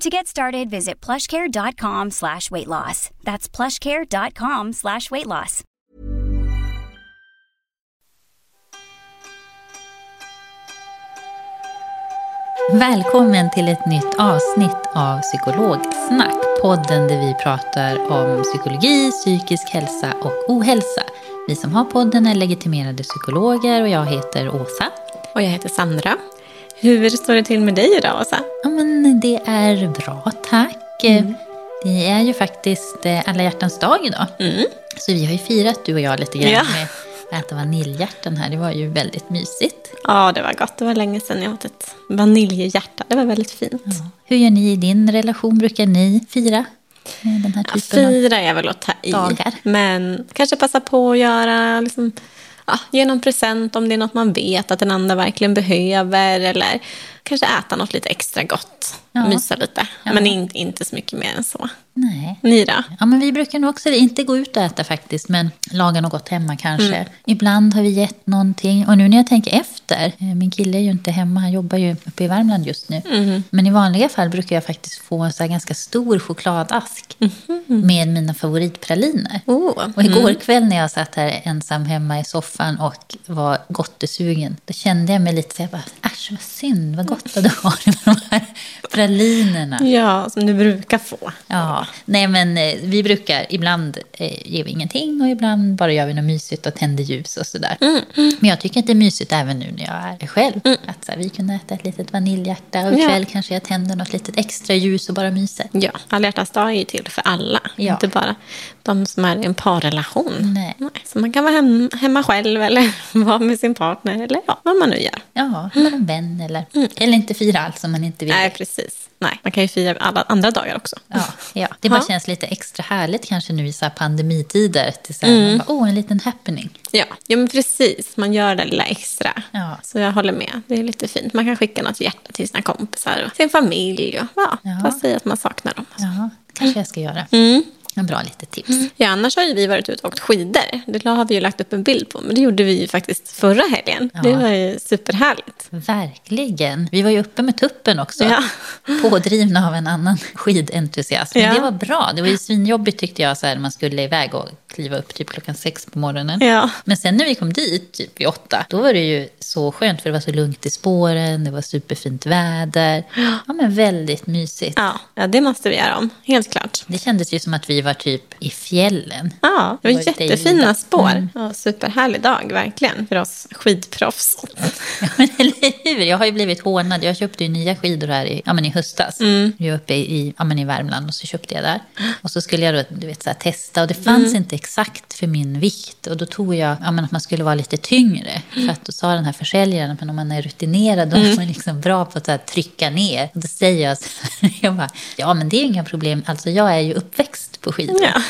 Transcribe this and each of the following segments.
To get started, visit plushcare.com slash weight loss. That's plushcare.com slash weight loss. Välkommen till ett nytt avsnitt av Psykologsnack. Podden där vi pratar om psykologi, psykisk hälsa och ohälsa. Vi som har podden är legitimerade psykologer och jag heter Åsa. Och jag heter Sandra. Hur står det till med dig idag, Åsa? Ja, men det är bra, tack. Det är ju faktiskt eh, alla hjärtans dag idag. Så vi har ju firat, du och jag, lite grann Ja. med att äta vaniljhjärtan här. Det var ju väldigt mysigt. Ja, det var gott. Det var länge sedan jag åt ett vaniljhjärta. Det var väldigt fint. Hur gör ni i din relation? Brukar ni fira den här Ja, typen av... fira är väl att ta i. dagar. Men kanske passa på att göra, liksom, ja, ge någon present om det är något man vet att den andra verkligen behöver. Eller kanske äta något lite extra gott. Ja. Mysa lite. Ja. Men in, inte så mycket mer än så. Nej. Ni då? Ja, men vi brukar nog också inte gå ut och äta faktiskt, men laga något gott hemma kanske. Mm. Ibland har vi gett någonting. Och nu när jag tänker efter, eh, min kille är ju inte hemma, han jobbar ju uppe i Värmland just nu. Mm. Men i vanliga fall brukar jag faktiskt få en så ganska stor chokladask med mina favoritpraliner. Oh. Och igår kväll när jag satt här ensam hemma i soffan och var gottesugen, då kände jag mig lite så här, bara, äsch vad synd, vad gott att du har det med de här pralinerna. Ja, som du brukar få. Ja, nej men eh, vi brukar, ibland eh, ger vi ingenting och ibland bara gör vi något mysigt och tänder ljus och sådär. Men jag tycker att det är mysigt även nu när jag är själv. Att så här, vi kunde äta ett litet vaniljhjärta och Ja. ikväll kanske jag tänder något litet extra ljus och bara myser. Ja, alla hjärtans dag är ju till för alla. Ja. Inte bara de som är i en parrelation. Nej. Så man kan vara hem, hemma själv eller vara med sin partner eller ja, vad man nu gör. Ja, med en vän eller, eller inte fira allt som man inte vill. Nej, precis. Nej, man kan ju fira alla andra dagar också. Ja, ja. Det bara Ja. känns lite extra härligt kanske nu i så här pandemitider. Till så här, man bara, Åh, en liten happening. Ja, ja, men precis. Man gör det lilla extra. Ja. Så jag håller med. Det är lite fint. Man kan skicka något hjärta till sina kompisar och sin familj. Och, ja, Ja. Bara säga att man saknar dem. Ja, kanske jag ska göra. En bra litet tips. Ja, annars har ju vi varit ute och åkt skidor. Det har vi ju lagt upp en bild på. Men det gjorde vi ju faktiskt förra helgen. Det var ju superhärligt. Verkligen. Vi var ju uppe med tuppen också. Ja. Pådrivna av en annan skidentusiast. Men Ja. det var bra. Det var ju svinjobbigt tyckte jag så här, när man skulle iväg och kliva upp typ klockan sex på morgonen. Ja. Men sen när vi kom dit, typ vid åtta, då var det ju så skönt för det var så lugnt i spåren, det var superfint väder. Ja, men väldigt mysigt. Ja, ja, det måste vi göra om. Helt klart. Det kändes ju som att vi var typ i fjällen. Ja, det Det var var jättefina dejligt. spår. Mm. Ja, superhärlig dag, verkligen. För oss skidproffs. Ja, men eller hur? Jag har ju blivit hånad. Jag köpte ju nya skidor här i, ja, men i höstas. Mm. Jag är uppe i, ja, men i Värmland och så köpte jag där. Och så skulle jag då, du vet, så här, testa och det fanns Mm. inte exakt för min vikt. Och då tog jag ja, men att man skulle vara lite tyngre. För att då sa den här försäljaren, men om man är rutinerad då Mm. är man liksom bra på att här, trycka ner. Och då säger jag så här, jag bara, ja men det är inga problem. Alltså jag är ju uppväxt på skidor. Ja.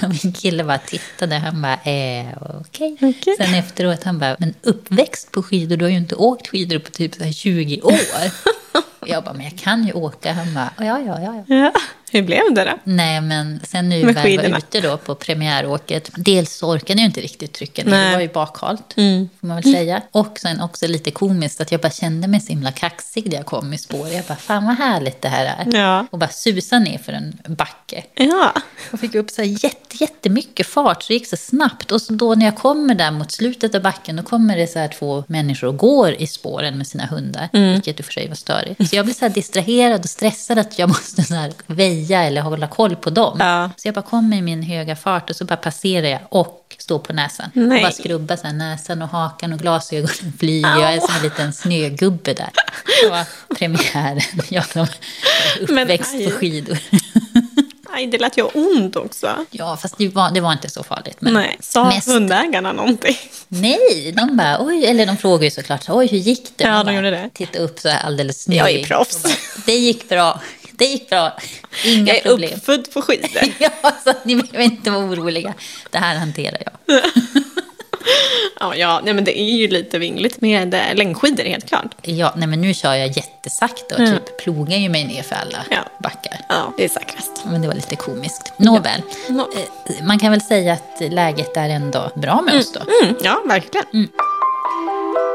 Min kille bara tittade, han bara, eh, okej. Okej. Sen efteråt, han bara, men uppväxt på skidor, du har ju inte åkt skidor på typ så här 20 år. Jag bara, men jag kan ju åka. Han bara, ja, ja, ja. ja. Ja. Hur blev det då? Nej, men sen nu Med väl var ute då på premiäråket. Dels orkade jag inte riktigt trycka ner, det var ju bakhalt. Mm. Får man väl säga. Och sen också lite komiskt att jag bara kände mig så himla kaxig när jag kom i spår. Jag bara, fan vad härligt det här är. Ja. Och bara susa ner för en backe. Ja. Jag fick upp så här jätte, jättemycket fart, så det gick så snabbt. Och så då när jag kommer där mot slutet av backen, då kommer det så här två människor och går i spåren med sina hundar. Vilket i och för sig var störigt. Så jag blir så här distraherad och stressad att jag måste så här väja eller hålla koll på dem. Ja. Så jag bara kommer i min höga fart och så bara passerar jag och står på näsan. Nej. Och bara skrubbar så näsan och hakan och glasögonen flyger. Jag är som en liten snögubbe där. Det var premiären. Jag som Men uppväxt aj. på skidor. Aj, det lät ju ont också. Ja, fast det var, det var inte så farligt. Men Nej, sa mest- hundägarna någonting? Nej, de bara, oj, eller de frågar ju såklart, oj, hur gick det? Ja, de bara gjorde det. Titta upp så här alldeles Jag är proffs. Bara, Det gick bra, det gick bra. Inga Jag är problem. uppfödd på skidor. Ja, så ni behöver inte vara oroliga. Det här hanterar jag. Ja, ja nej, men det är ju lite vingligt med eh, längdskidor helt klart. Ja, nej, men nu kör jag jättesakta och typ plogar ju mig ner för alla Ja. backar. Ja, det är säkrast. Men det var lite komiskt. Nåväl, Nå- Eh, man kan väl säga att läget är ändå bra med oss då. Mm, ja, verkligen.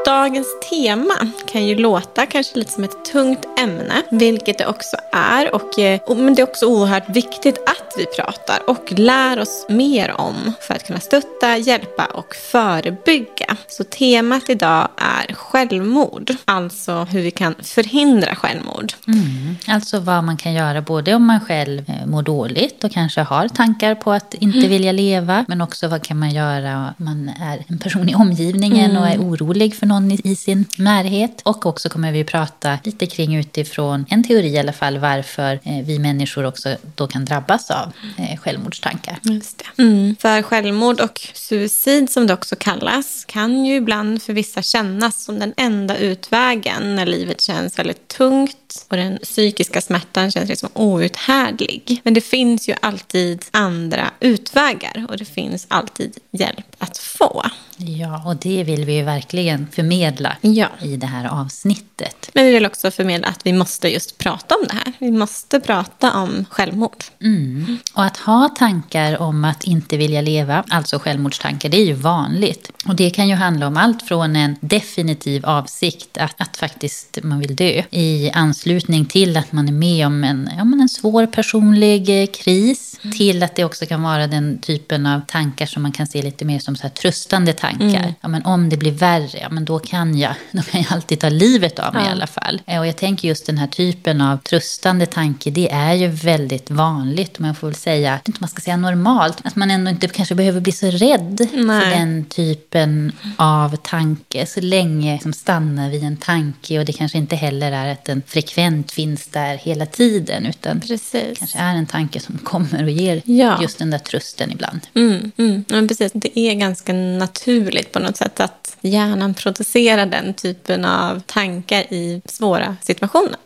Dagens tema kan ju låta kanske lite som ett tungt ämne, vilket det också är. Och, eh, och, men det är också oerhört viktigt att vi pratar och lär oss mer om för att kunna stötta, hjälpa och förebygga. Så temat idag är självmord, alltså hur vi kan förhindra självmord. Mm. Alltså vad man kan göra både om man själv eh, mår dåligt och kanske har tankar på att inte vilja leva. Men också vad kan man göra om man är en person i omgivningen och är orolig för någon i, sin närhet. Och också kommer vi prata lite kring utifrån en teori i alla fall varför eh, vi människor också då kan drabbas av eh, självmordstankar. Just det. Mm. För självmord och suicid som det också kallas kan ju ibland för vissa kännas som den enda utvägen när livet känns väldigt tungt och den psykiska smärtan känns liksom outhärdlig. Men det finns ju alltid andra utvägar och det finns alltid hjälp att få. Ja, och det vill vi ju verkligen förmedla Ja. i det här avsnittet. Men vi vill också förmedla att vi måste just prata om det här. Vi måste prata om självmord. Mm. Och att ha tankar om att inte vilja leva, alltså självmordstankar, det är ju vanligt. Och det kan ju handla om allt från en definitiv avsikt att, att faktiskt man vill dö i anslutning till att man är med om en, ja, men en svår personlig eh, kris till att det också kan vara den typen av tankar som man kan se lite mer som så här tröstande tankar. Ja, men om det blir värre, ja, men då kan jag, då kan jag alltid ta livet av mig i alla fall. Eh, Och jag tänker just den här typen av tröstande tanke, det är ju väldigt vanligt. Man får väl säga, jag vet inte om man ska säga normalt, att man ändå inte kanske behöver bli så rädd för Nej. den typen av tanke. Så länge som stannar vid en tanke och det kanske inte heller är att den frekvent finns där hela tiden. Utan Precis. kanske är en tanke som kommer och ger Ja. just den där trösten ibland. Mm, mm. Men precis, det är ganska naturligt på något sätt att hjärnan producerar den typen av tankar i svåra situationer.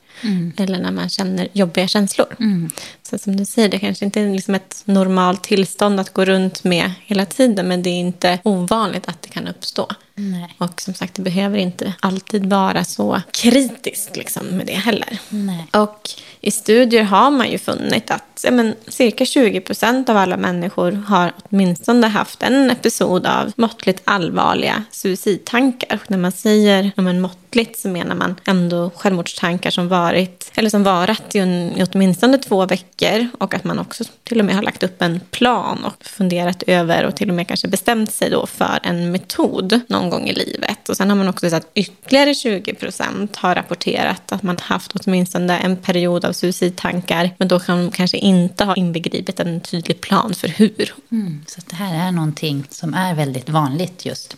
Eller när man känner jobbiga känslor. Så som du säger, det kanske inte är liksom ett normalt tillstånd att gå runt med hela tiden. Men det är inte ovanligt att det kan uppstå. Nej. Och som sagt, det behöver inte alltid vara så kritiskt liksom, med det heller. Nej. Och i studier har man ju funnit att ja, men, cirka 20 procent av alla människor har åtminstone haft en episod av måttligt allvarliga suicidtankar. Och när man säger ja, men, måttligt så menar man ändå självmordstankar som varit eller som varat i, en, i åtminstone två veckor och att man också till och med har lagt upp en plan och funderat över och till och med kanske bestämt sig då för en metod någon gång i livet. Och sen har man också sett att ytterligare 20 procent har rapporterat att man haft åtminstone en period av suicidtankar men då kan de kanske inte ha inbegripit en tydlig plan för hur. Mm, så det här är någonting som är väldigt vanligt just.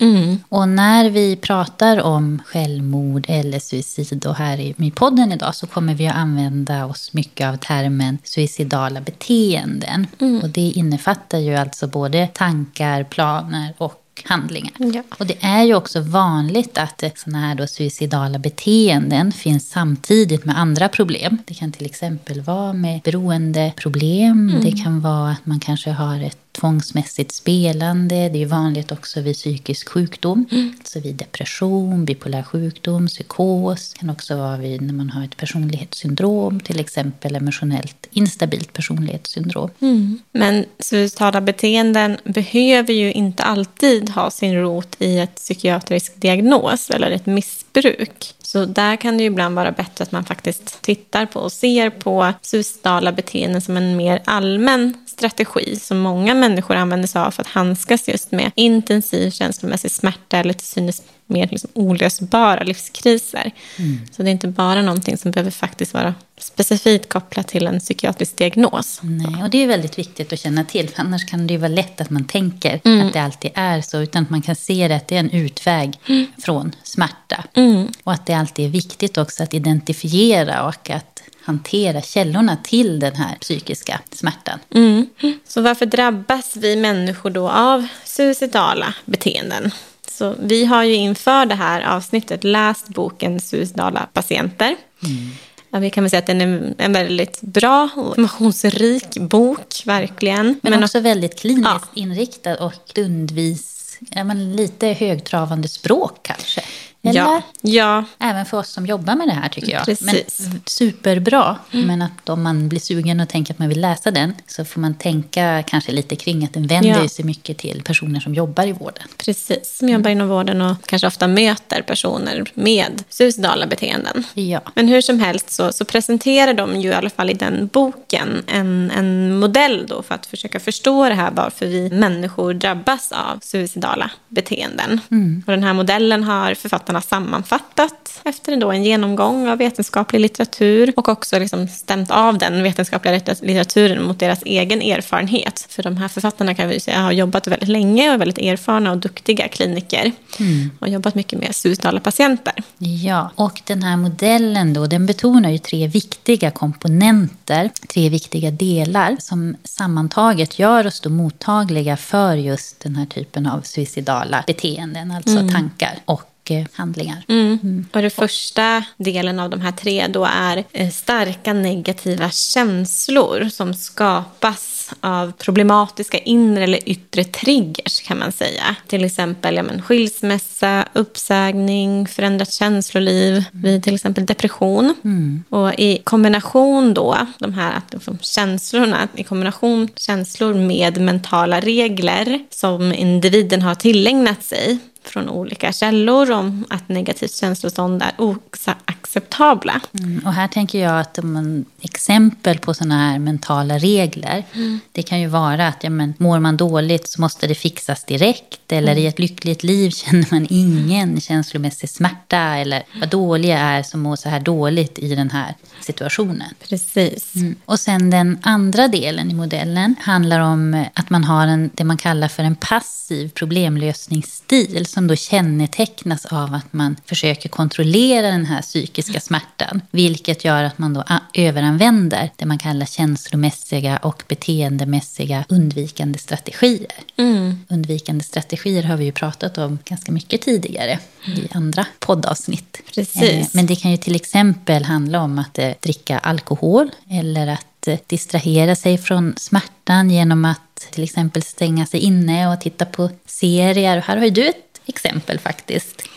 Och när vi pratar om självmord eller suicid och här i, i podden idag så kommer vi att använda oss mycket av termen suicidala beteenden. Och det innefattar ju alltså både tankar, planer och handlingar. Ja. Och det är ju också vanligt att sådana här då suicidala beteenden finns samtidigt med andra problem. Det kan till exempel vara med beroendeproblem. Det kan vara att man kanske har ett tvångsmässigt spelande. Det är vanligt också vid psykisk sjukdom. Mm. Alltså vid depression, bipolär sjukdom, psykos. Det kan också vara vid när man har ett personlighetssyndrom. Till exempel emotionellt instabilt personlighetssyndrom. Mm. Men suicidala beteenden behöver ju inte alltid ha sin rot i ett psykiatrisk diagnos eller ett missbruk. Så där kan det ibland vara bättre att man faktiskt tittar på och ser på suicidala beteenden som en mer allmän strategi som många människor använder sig av för att handskas just med intensiv känslomässig smärta eller till synes mer liksom olösbara livskriser. Mm. Så det är inte bara någonting som behöver faktiskt vara specifikt kopplat till en psykiatrisk diagnos. Nej, och det är väldigt viktigt att känna till, för annars kan det ju vara lätt att man tänker mm. att det alltid är så, utan att man kan se det att det är en utväg mm. från smärta. Mm. Och att det alltid är viktigt också att identifiera och att hantera källorna till den här psykiska smärtan. Mm. Så varför drabbas vi människor då av suicidala beteenden? Så vi har ju inför det här avsnittet läst boken Suicidala patienter. Mm. Ja, vi kan väl säga att den är en väldigt bra och informationsrik bok, verkligen. Men, Men också väldigt kliniskt ja. inriktad och stundvis ja, men lite högtravande språk kanske. Eller? Ja. ja. Även för oss som jobbar med det här tycker jag. Precis. Men, superbra. Mm. Men att om man blir sugen och tänker att man vill läsa den så får man tänka kanske lite kring att den vänder ja. sig mycket till personer som jobbar i vården. Precis, som jobbar inom vården och kanske ofta möter personer med suicidala beteenden. Ja. Men hur som helst så, så presenterar de ju i alla fall i den boken en, en modell då för att försöka förstå det här varför vi människor drabbas av suicidala beteenden. Mm. Och den här modellen har författarna författarna sammanfattat efter då en genomgång av vetenskaplig litteratur och också liksom stämt av den vetenskapliga litteraturen mot deras egen erfarenhet. För de här författarna kan vi säga har jobbat väldigt länge och är väldigt erfarna och duktiga kliniker mm. och jobbat mycket med suicidala patienter. Ja, och den här modellen då, den betonar ju tre viktiga komponenter, tre viktiga delar som sammantaget gör oss då mottagliga för just den här typen av suicidala beteenden, alltså mm. tankar och handlingar. Mm. Mm. Och det första delen av de här tre då är eh, starka negativa känslor som skapas av problematiska inre eller yttre triggers kan man säga. Till exempel ja, men, skilsmässa, uppsägning, förändrat känsloliv mm. vid till exempel depression. Mm. Och i kombination då, de här liksom, känslorna, i kombination känslor med mentala regler som individen har tillägnat sig från olika källor om att negativt känslostånd är oacceptabla. Mm, och här tänker jag att man, exempel på sådana här mentala regler, mm. det kan ju vara att ja, men, mår man dåligt så måste det fixas direkt, eller mm. i ett lyckligt liv känner man ingen känslomässig smärta, eller vad dålig jag är som mår så här dåligt i den här situationen. Precis. Mm. Och sen den andra delen i modellen handlar om att man har en, det man kallar för en passiv problemlösningsstil som då kännetecknas av att man försöker kontrollera den här psykiska smärtan. Vilket gör att man då överanvänder det man kallar känslomässiga och beteendemässiga undvikande strategier. Mm. Undvikande strategier har vi ju pratat om ganska mycket tidigare mm. i andra poddavsnitt. Precis. Eh, men det kan ju till exempel handla om att eh, dricka alkohol eller att eh, distrahera sig från smärtan genom att till exempel stänga sig inne och titta på serier. Här har ju du ett exempel faktiskt.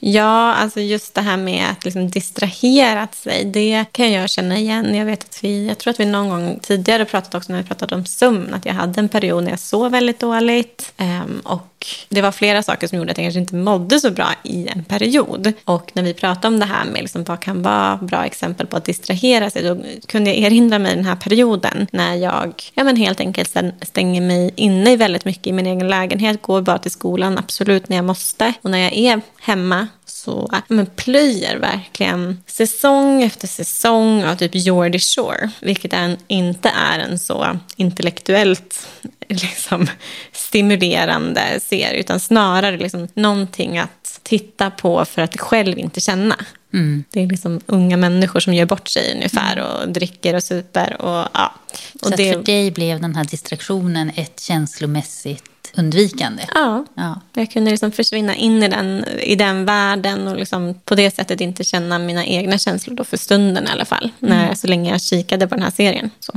Ja, alltså just det här med att liksom distrahera sig, det kan jag känna igen. Jag, vet att vi, jag tror att vi någon gång tidigare pratat också när vi pratade om sömn, att jag hade en period när jag sov väldigt dåligt. Um, och det var flera saker som gjorde att jag kanske inte mådde så bra i en period. Och när vi pratade om det här med liksom vad kan vara bra exempel på att distrahera sig, då kunde jag erinra mig den här perioden när jag ja, men helt enkelt stänger mig inne väldigt mycket i min egen lägenhet, går bara till skolan, absolut när jag måste. Och när jag är hemma så men plöjer verkligen säsong efter säsong av typ Geordie Shore. Vilket är en, inte är en så intellektuellt liksom, stimulerande serie. Utan snarare liksom någonting att titta på för att själv inte känna. Mm. Det är liksom unga människor som gör bort sig ungefär mm. och dricker och super. Och, ja. Och så det... för dig blev den här distraktionen ett känslomässigt undvikande. Ja. Ja. Jag kunde liksom försvinna in i den, i den världen och liksom på det sättet inte känna mina egna känslor då för stunden i alla fall. När, så länge jag kikade på den här serien. Så.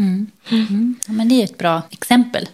Ja, men det är ett bra exempel.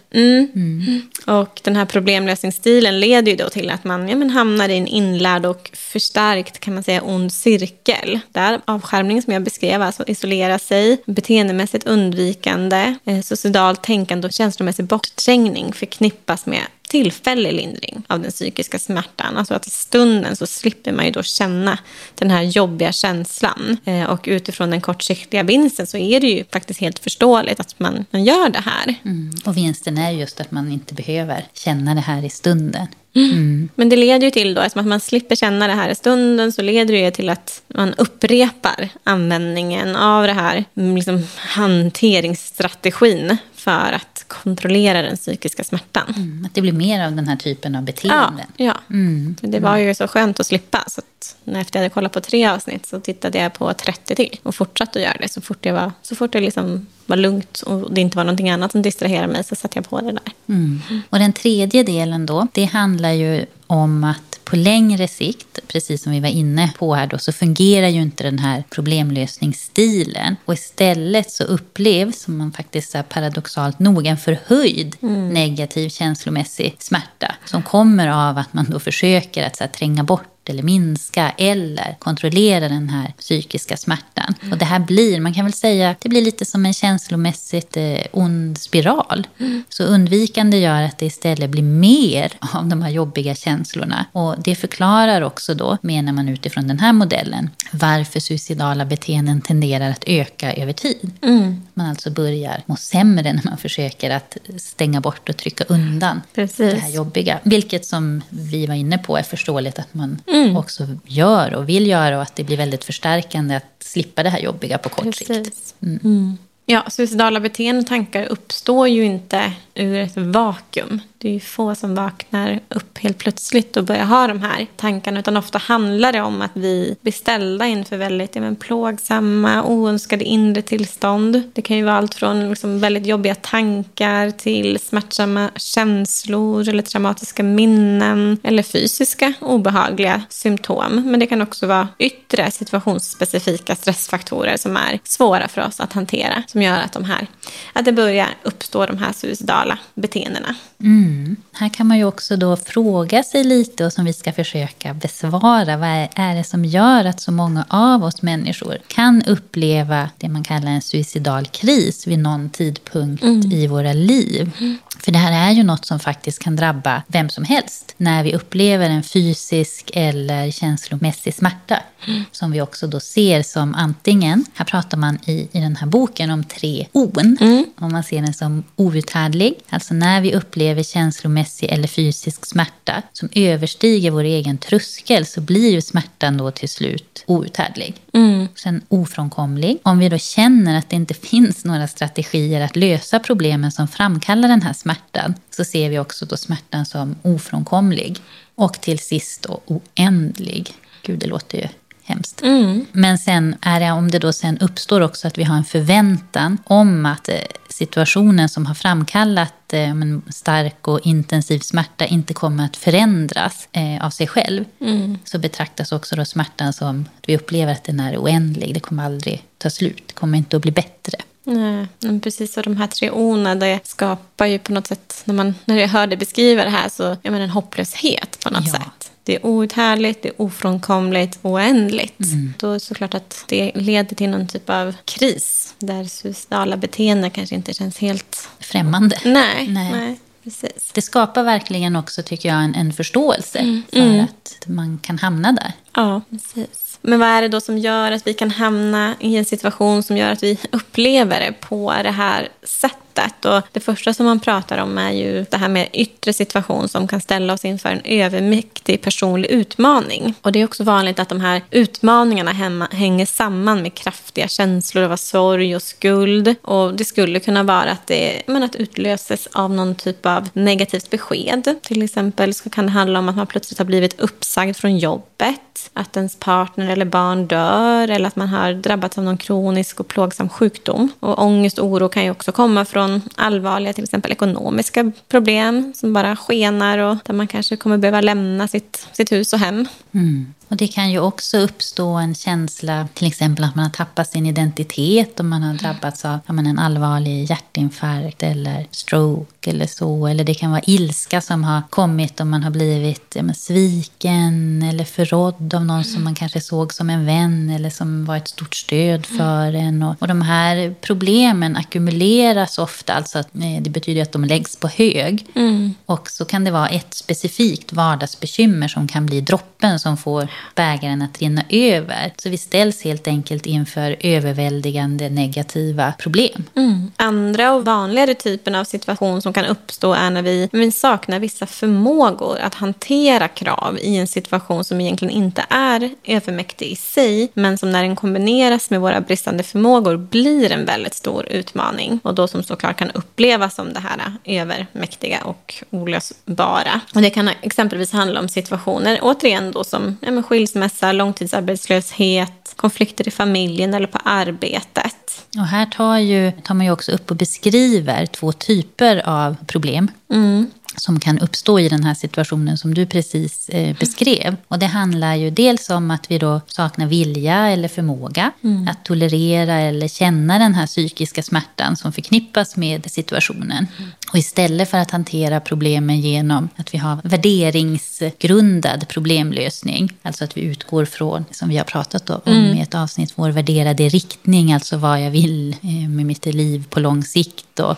Och den här problemlösningsstilen leder ju då till att man ja, men hamnar i en inlärd och förstärkt kan man säga ond cirkel. Där avskärmning som jag beskrev, alltså isolera sig, beteendemässigt undvikande, eh, suicidalt tänkande och känslomässig bortträngning förknippas med tillfällig lindring av den psykiska smärtan. Alltså att i stunden så slipper man ju då känna den här jobbiga känslan. Eh, och utifrån den kortsiktiga vinsten så är det ju faktiskt helt förståeligt att man, man gör det här. Mm. Och vinsten är just att man inte behöver känna det här i stunden. Men det leder ju till då, eftersom att man slipper känna det här i stunden, så leder det ju till att man upprepar användningen av det här mm, liksom, hanteringsstrategin för att kontrollera den psykiska smärtan. Mm, Att det blir mer av den här typen av Ja, beteenden. ja. För det var ju så skönt att slippa. Så att när jag hade kollat på tre avsnitt så tittade jag på 30 till. Och fortsatte att göra det så fort, jag var, så fort det liksom var lugnt och det inte var någonting annat som distraherade mig så satte jag på det där. Mm. Och den tredje delen då, det handlar ju om att på längre sikt, precis som vi var inne på här då, så fungerar ju inte den här problemlösningsstilen. Och istället så upplevs, som man faktiskt är paradoxalt nog, en förhöjd negativ känslomässig smärta. Som kommer av att man då försöker att så här, tränga bort eller minska eller kontrollera den här psykiska smärtan. Och det här blir, man kan väl säga, det blir lite som en känslomässigt eh, ond spiral. Så undvikande gör att det istället blir mer av de här jobbiga känslorna. Och det förklarar också då, menar man utifrån den här modellen, varför suicidala beteenden tenderar att öka över tid. Man alltså börjar må sämre när man försöker att stänga bort och trycka undan Precis. det här jobbiga. Vilket som vi var inne på är förståeligt att man också gör och vill göra och att det blir väldigt förstärkande att slippa det här jobbiga på kort sikt. Precis. Mm. Ja, suicidala beteenden och tankar uppstår ju inte ur ett vakuum. Det är ju få som vaknar upp helt plötsligt och börjar ha de här tankarna. Utan ofta handlar det om att vi blir ställda inför väldigt ja, men, plågsamma, oönskade inre tillstånd. Det kan ju vara allt från liksom, väldigt jobbiga tankar till smärtsamma känslor eller traumatiska minnen eller fysiska obehagliga symptom. Men det kan också vara yttre situationsspecifika stressfaktorer som är svåra för oss att hantera. Som gör att, de här, att det börjar uppstå de här suicidala beteendena. Mm. Här kan man ju också då fråga sig lite och som vi ska försöka besvara. Vad är det som gör att så många av oss människor kan uppleva det man kallar en suicidal kris vid någon tidpunkt i våra liv? För det här är ju något som faktiskt kan drabba vem som helst när vi upplever en fysisk eller känslomässig smärta. Som vi också då ser som antingen, här pratar man i, i den här boken om tre on. Om man ser den som outhärdlig, alltså när vi upplever känslomässig eller fysisk smärta som överstiger vår egen tröskel så blir ju smärtan då till slut outhärdlig. Sen ofrånkomlig. Om vi då känner att det inte finns några strategier att lösa problemen som framkallar den här smärtan så ser vi också då smärtan som ofrånkomlig. Och till sist då oändlig. Gud, det låter ju hemskt. Men sen är det om det då sen uppstår också att vi har en förväntan om att eh, situationen som har framkallat eh, en stark och intensiv smärta inte kommer att förändras eh, av sig själv. Så betraktas också då smärtan som att vi upplever att den är oändlig. Det kommer aldrig ta slut. Det kommer inte att bli bättre. Nej, men precis. Och de här tre orden det skapar ju på något sätt, när, man, när jag hör dig beskriva det här, så jag menar, en hopplöshet på något Ja. sätt. Det är outhärdligt, det är ofrånkomligt, oändligt. Då är det såklart att det leder till någon typ av kris där suicidala beteenden kanske inte känns helt... Främmande. Nej, Nej. nej. precis. Det skapar verkligen också, tycker jag, en, en förståelse för att man kan hamna där. Ja, precis. Men vad är det då som gör att vi kan hamna i en situation som gör att vi upplever det på det här sättet? Och det första som man pratar om är ju det här med yttre situation som kan ställa oss inför en övermäktig personlig utmaning. Och det är också vanligt att de här utmaningarna hemma, hänger samman med kraftiga känslor av sorg och skuld. Och det skulle kunna vara att det men att utlöses av någon typ av negativt besked. Till exempel så kan det handla om att man plötsligt har blivit uppsagd från jobbet, att ens partner eller barn dör eller att man har drabbats av någon kronisk och plågsam sjukdom. Och ångest och oro kan ju också komma från från allvarliga till exempel ekonomiska problem som bara skenar och där man kanske kommer behöva lämna sitt, sitt hus och hem. Mm. Och det kan ju också uppstå en känsla, till exempel att man har tappat sin identitet om man har drabbats av ja, en allvarlig hjärtinfarkt eller stroke eller så. Eller det kan vara ilska som har kommit om man har blivit ja, sviken eller förrådd av någon som man kanske såg som en vän eller som var ett stort stöd för en. Och, och de här problemen ackumuleras ofta, alltså att, eh, det betyder att de läggs på hög. Mm. Och så kan det vara ett specifikt vardagsbekymmer som kan bli droppen som får bägaren att rinna över. Så vi ställs helt enkelt inför överväldigande negativa problem. Mm. Andra och vanligare typen av situation som kan uppstå är när vi, vi saknar vissa förmågor att hantera krav i en situation som egentligen inte är övermäktig i sig, men som när den kombineras med våra bristande förmågor blir en väldigt stor utmaning och då som såklart kan upplevas som det här övermäktiga och olösbara. Och det kan exempelvis handla om situationer, återigen då som ja, skilsmässa, långtidsarbetslöshet, konflikter i familjen eller på arbetet. Och här tar, ju, tar man ju också upp och beskriver två typer av problem. Mm som kan uppstå i den här situationen som du precis eh, beskrev. Och det handlar ju dels om att vi då saknar vilja eller förmåga mm. att tolerera eller känna den här psykiska smärtan som förknippas med situationen. Mm. Och istället för att hantera problemen genom att vi har värderingsgrundad problemlösning, alltså att vi utgår från, som vi har pratat om mm. i ett avsnitt, vår värderade riktning, alltså vad jag vill eh, med mitt liv på lång sikt. Och,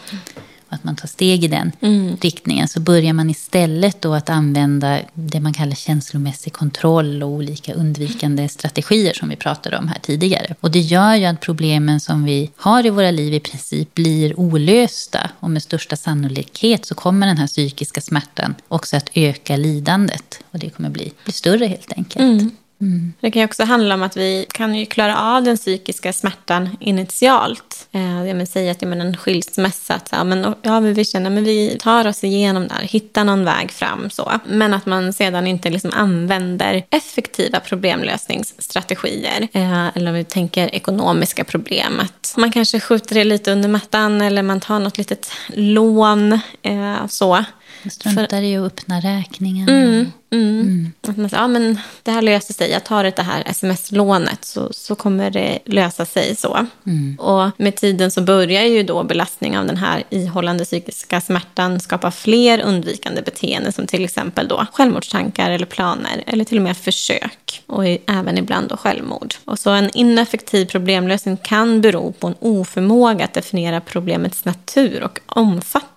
att man tar steg i den mm. riktningen så börjar man istället då att använda det man kallar känslomässig kontroll och olika undvikande strategier som vi pratade om här tidigare. Och det gör ju att problemen som vi har i våra liv i princip blir olösta och med största sannolikhet så kommer den här psykiska smärtan också att öka lidandet och det kommer bli, bli större helt enkelt. Mm. Mm. Det kan ju också handla om att vi kan ju klara av den psykiska smärtan initialt. Eh, jag att jag menar, en skilsmässa, att, ja, men, ja, vi känner men vi tar oss igenom det här, hittar någon väg fram. så. Men att man sedan inte liksom använder effektiva problemlösningsstrategier. Eh, eller om vi tänker ekonomiska problem. Att man kanske skjuter det lite under mattan eller man tar något litet lån. Eh, så. Struntar i att öppna räkningen. Mm. Mm. Mm. Att man säger, ja men det här löser sig. Jag tar det här sms-lånet så, så kommer det lösa sig så. Mm. Och med tiden så börjar ju då belastning av den här ihållande psykiska smärtan skapa fler undvikande beteenden som till exempel då självmordstankar eller planer eller till och med försök och även ibland då självmord. Och så en ineffektiv problemlösning kan bero på en oförmåga att definiera problemets natur och omfattning.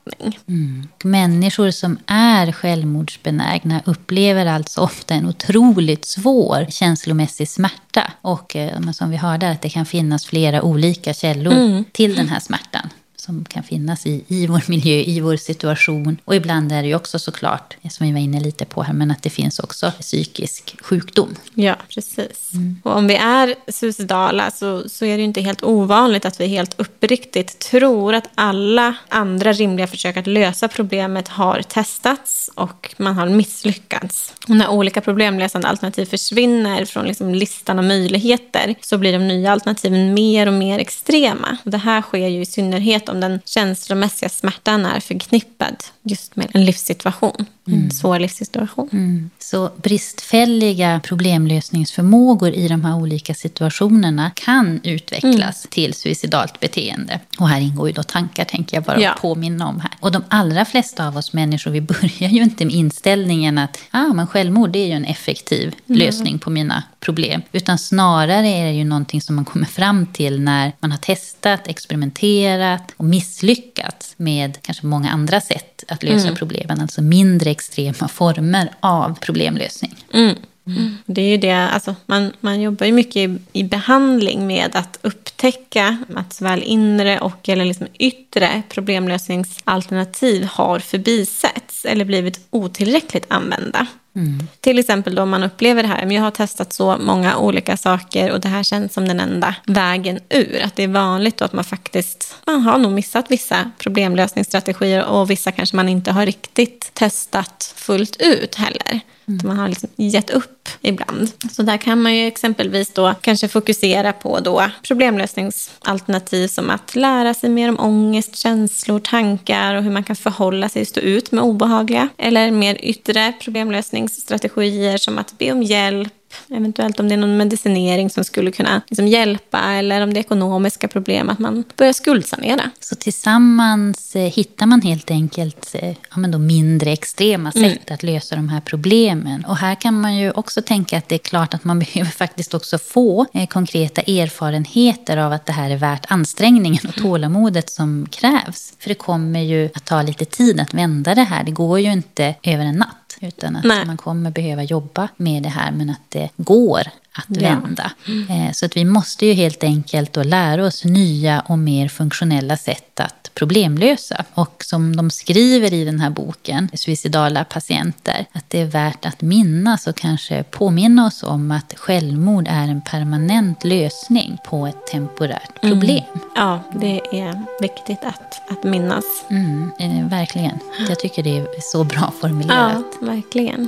Mm. Människor som är självmordsbenägna upplever upplever alltså ofta en otroligt svår känslomässig smärta. Och eh, som vi hörde, att det kan finnas flera olika källor mm. till den här smärtan som kan finnas i, i vår miljö, i vår situation. Och ibland är det ju också såklart, som vi var inne lite på här, men att det finns också psykisk sjukdom. Ja, precis. Mm. Och om vi är suicidala så, så är det ju inte helt ovanligt att vi helt uppriktigt tror att alla andra rimliga försök att lösa problemet har testats och man har misslyckats. Och när olika problemlösande alternativ försvinner från liksom listan av möjligheter så blir de nya alternativen mer och mer extrema. Och det här sker ju i synnerhet om den känslomässiga smärtan är förknippad just med en livssituation. Mm. En svår livssituation. Mm. Så bristfälliga problemlösningsförmågor i de här olika situationerna kan utvecklas mm. till suicidalt beteende. Och här ingår ju då tankar, tänker jag bara ja. påminna om här. Och de allra flesta av oss människor, vi börjar ju inte med inställningen att ah, men självmord det är ju en effektiv mm. lösning på mina problem. Utan snarare är det ju någonting som man kommer fram till när man har testat, experimenterat och misslyckats med kanske många andra sätt att lösa mm. problemen. Alltså mindre extrema former av problemlösning. Mm. Mm. Det är ju det, alltså man, man jobbar ju mycket i, i, behandling med att upptäcka att såväl inre och eller liksom yttre problemlösningsalternativ har förbisetts eller blivit otillräckligt använda. Mm. Till exempel då om man upplever det här, men jag har testat så många olika saker och det här känns som den enda vägen ur. Att det är vanligt då att man faktiskt, man har nog missat vissa problemlösningsstrategier och vissa kanske man inte har riktigt testat fullt ut heller. Mm. Man har liksom gett upp ibland. Så där kan man ju exempelvis då kanske fokusera på då problemlösningsalternativ som att lära sig mer om ångest, känslor, tankar och hur man kan förhålla sig och stå ut med obehagliga. Eller mer yttre problemlösningsstrategier som att be om hjälp Eventuellt om det är någon medicinering som skulle kunna liksom hjälpa eller om det är ekonomiska problem, att man börjar skuldsanera. Så tillsammans eh, hittar man helt enkelt eh, ja, men då mindre extrema mm. sätt mm. att lösa de här problemen. Och här kan man ju också tänka att det är klart att man behöver faktiskt också få eh, konkreta erfarenheter av att det här är värt ansträngningen och tålamodet som krävs. För det kommer ju att ta lite tid att vända det här. Det går ju inte över en natt. Utan att Nej. man kommer behöva jobba med det här, men att det går att vända. Ja. Så att vi måste ju helt enkelt då lära oss nya och mer funktionella sätt att problemlösa. Och som de skriver i den här boken, Suicidala patienter, att det är värt att minnas och kanske påminna oss om att självmord är en permanent lösning på ett temporärt mm. problem. Mm. Ja, det är viktigt att, att minnas. Mm, eh, verkligen. Jag tycker det är så bra formulerat. Ja, verkligen.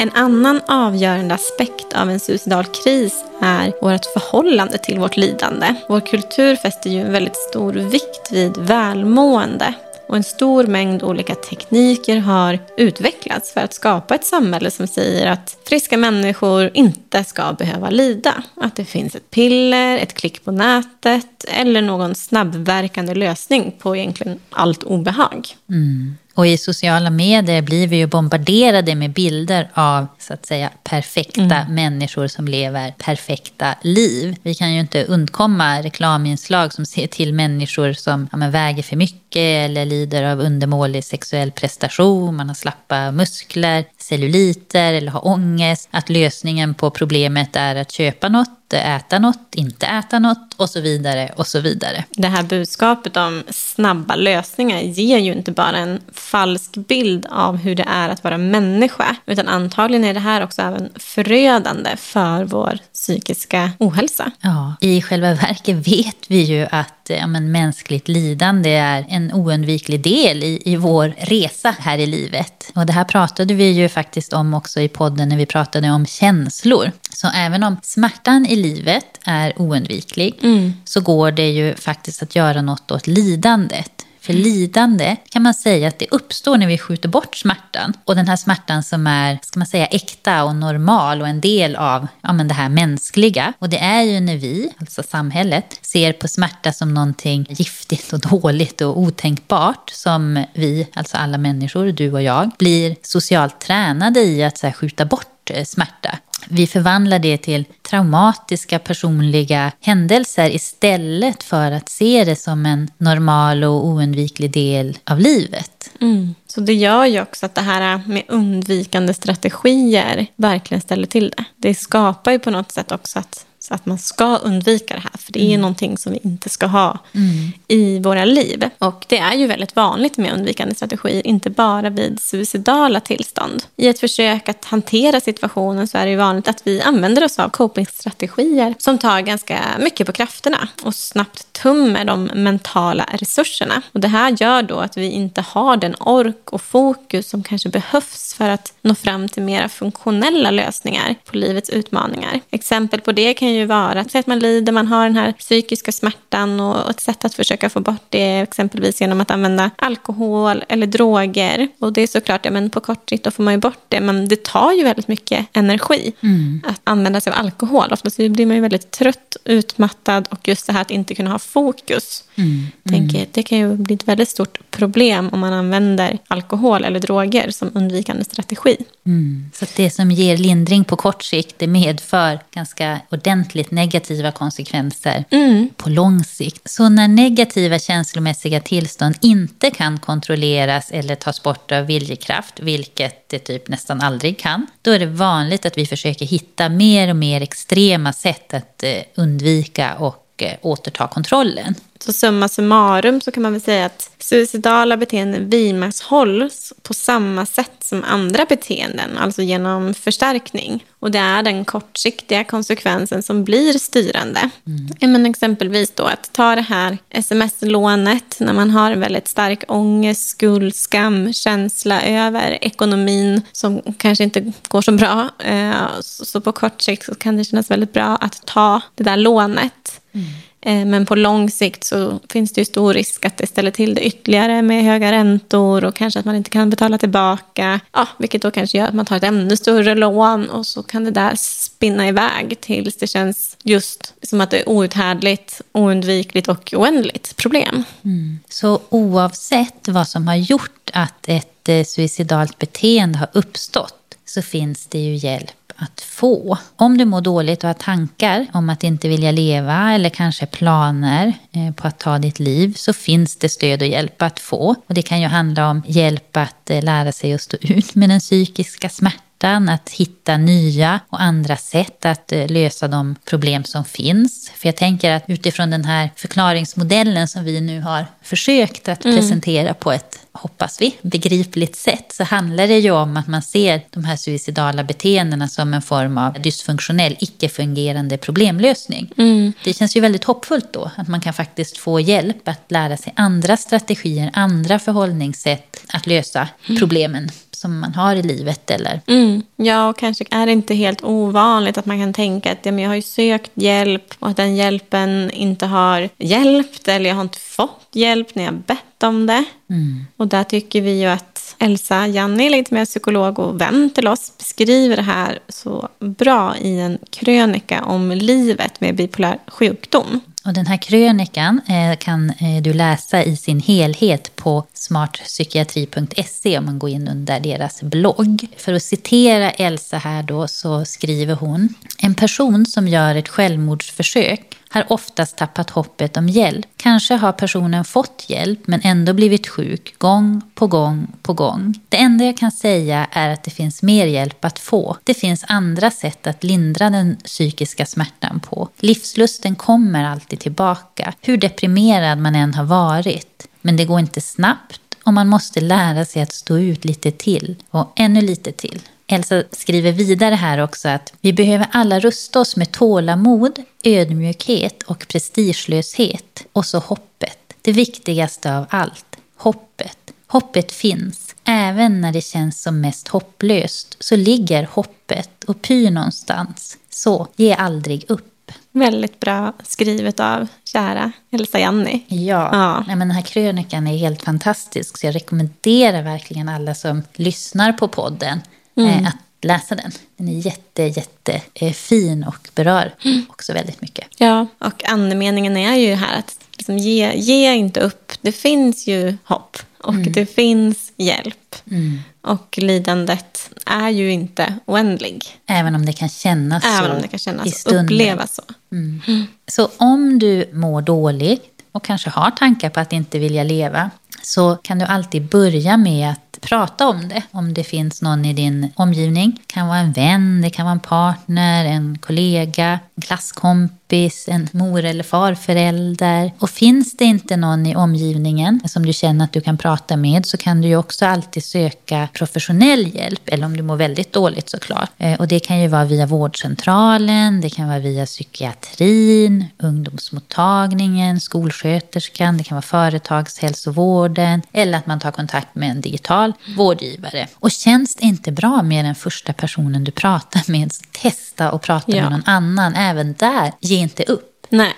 En annan avgörande aspekt av en suicidal kris är vårt förhållande till vårt lidande. Vår kultur fäster ju en väldigt stor vikt vid välmående och en stor mängd olika tekniker har utvecklats för att skapa ett samhälle som säger att friska människor inte ska behöva lida. Att det finns ett piller, ett klick på nätet eller någon snabbverkande lösning på egentligen allt obehag. Mm. Och i sociala medier blir vi ju bombarderade med bilder av så att säga perfekta mm. människor som lever perfekta liv. Vi kan ju inte undkomma reklaminslag som ser till människor som ja, väger för mycket eller lider av undermålig sexuell prestation, man har slappa muskler, celluliter eller har ångest. Att lösningen på problemet är att köpa något äta något, inte äta något och så vidare och så vidare. Det här budskapet om snabba lösningar ger ju inte bara en falsk bild av hur det är att vara människa, utan antagligen är det här också även förödande för vår psykiska ohälsa. Ja, i själva verket vet vi ju att ja, men, mänskligt lidande är en oundviklig del i, i vår resa här i livet. Och det här pratade vi ju faktiskt om också i podden när vi pratade om känslor. Så även om smärtan i livet är oundviklig mm. så går det ju faktiskt att göra något åt lidandet. För lidande kan man säga att det uppstår när vi skjuter bort smärtan. Och den här smärtan som är, ska man säga, äkta och normal och en del av ja, men det här mänskliga. Och det är ju när vi, alltså samhället, ser på smärta som någonting giftigt och dåligt och otänkbart som vi, alltså alla människor, du och jag, blir socialt tränade i att så här, skjuta bort eh, smärta vi förvandlar det till traumatiska personliga händelser istället för att se det som en normal och oundviklig del av livet. Mm. Så det gör ju också att det här med undvikande strategier verkligen ställer till det. Det skapar ju på något sätt också att att man ska undvika det här, för det är mm. någonting som vi inte ska ha mm. i våra liv. Och det är ju väldigt vanligt med undvikande strategier, inte bara vid suicidala tillstånd. I ett försök att hantera situationen så är det ju vanligt att vi använder oss av copingstrategier som tar ganska mycket på krafterna och snabbt tummer de mentala resurserna. Och det här gör då att vi inte har den ork och fokus som kanske behövs för att nå fram till mera funktionella lösningar på livets utmaningar. Exempel på det kan ju vara att man lider, man har den här psykiska smärtan och ett sätt att försöka få bort det exempelvis genom att använda alkohol eller droger. Och det är såklart, ja, men på kort sikt då får man ju bort det, men det tar ju väldigt mycket energi mm. att använda sig av alkohol. Ofta blir man ju väldigt trött, utmattad och just det här att inte kunna ha fokus. Mm. Tänker, mm. det kan ju bli ett väldigt stort problem om man använder alkohol eller droger som undvikande strategi. Mm. Så det som ger lindring på kort sikt det medför ganska ordentligt negativa konsekvenser mm. på lång sikt. Så när negativa känslomässiga tillstånd inte kan kontrolleras eller tas bort av viljekraft, vilket det typ nästan aldrig kan, då är det vanligt att vi försöker hitta mer och mer extrema sätt att eh, undvika och eh, återta kontrollen. Så summa summarum så kan man väl säga att suicidala beteenden vidmakthålls på samma sätt som andra beteenden, alltså genom förstärkning. Och det är den kortsiktiga konsekvensen som blir styrande. Mm. Men exempelvis då att ta det här sms-lånet när man har en väldigt stark ångest, skuld, skam, känsla över ekonomin som kanske inte går så bra. Eh, så på kort sikt så kan det kännas väldigt bra att ta det där lånet. Mm. Eh, men på lång sikt så finns det ju stor risk att det ställer till det ytterligare med höga räntor och kanske att man inte kan betala tillbaka. Ja, vilket då kanske gör att man tar ett ännu större lån och så kan det där spinna iväg tills det känns just som att det är outhärdligt, oundvikligt och oändligt problem. Mm. Så oavsett vad som har gjort att ett eh, suicidalt beteende har uppstått så finns det ju hjälp att få. Om du mår dåligt och har tankar om att inte vilja leva eller kanske planer eh, på att ta ditt liv så finns det stöd och hjälp att få. Och det kan ju handla om hjälp att eh, lära sig att stå ut med den psykiska smärtan smärtan, att hitta nya och andra sätt att eh, lösa de problem som finns. För jag tänker att utifrån den här förklaringsmodellen som vi nu har försökt att mm. presentera på ett, hoppas vi, begripligt sätt så handlar det ju om att man ser de här suicidala beteendena som en form av dysfunktionell, icke-fungerande problemlösning. Mm. Det känns ju väldigt hoppfullt då, att man kan faktiskt få hjälp att lära sig andra strategier, andra förhållningssätt att lösa mm. problemen som man har i livet. Eller? Mm. Ja, och kanske är det inte helt ovanligt att man kan tänka att ja, men jag har ju sökt hjälp och att den hjälpen inte har hjälpt eller jag har inte fått hjälp när jag bett om det. Mm. Och där tycker vi ju att Elsa Janni, legitimerad psykolog och vän till oss, beskriver det här så bra i en krönika om livet med bipolär sjukdom. Och den här krönikan eh, kan eh, du läsa i sin helhet på smartpsykiatri.se om man går in under deras blogg. För att citera Elsa här då så skriver hon En person som gör ett självmordsförsök har oftast tappat hoppet om hjälp. Kanske har personen fått hjälp men ändå blivit sjuk gång på gång på gång. Det enda jag kan säga är att det finns mer hjälp att få. Det finns andra sätt att lindra den psykiska smärtan på. Livslusten kommer alltid tillbaka, hur deprimerad man än har varit. Men det går inte snabbt och man måste lära sig att stå ut lite till och ännu lite till. Elsa skriver vidare här också att vi behöver alla rusta oss med tålamod, ödmjukhet och prestigelöshet. Och så hoppet. Det viktigaste av allt. Hoppet. Hoppet finns. Även när det känns som mest hopplöst så ligger hoppet och pyr någonstans. Så ge aldrig upp. Väldigt bra skrivet av kära Elsa Janni. Ja, ja. Nej, men den här krönikan är helt fantastisk. Så jag rekommenderar verkligen alla som lyssnar på podden mm. att läsa den. Den är jätte, jätte eh, fin och berör mm. också väldigt mycket. Ja, och andemeningen är ju här att liksom ge, ge inte upp. Det finns ju hopp och mm. det finns hjälp. Mm. Och lidandet är ju inte oändlig. Även om det kan kännas Även så om det kan kännas och upplevas så. Mm. Så om du mår dåligt och kanske har tankar på att inte vilja leva så kan du alltid börja med att prata om det. Om det finns någon i din omgivning. Det kan vara en vän, det kan vara en partner, en kollega, en klasskompis, en mor eller farförälder. Och finns det inte någon i omgivningen som du känner att du kan prata med så kan du ju också alltid söka professionell hjälp. Eller om du mår väldigt dåligt såklart. Eh, och det kan ju vara via vårdcentralen, det kan vara via psykiatrin, ungdomsmottagningen, skolsköterskan, det kan vara företagshälsovård, företagshälsovården eller att man tar kontakt med en digital vårdgivare. Och känns det inte bra med den första personen du pratar med, testa och prata ja. med någon annan. Även där, ge inte upp. Nej.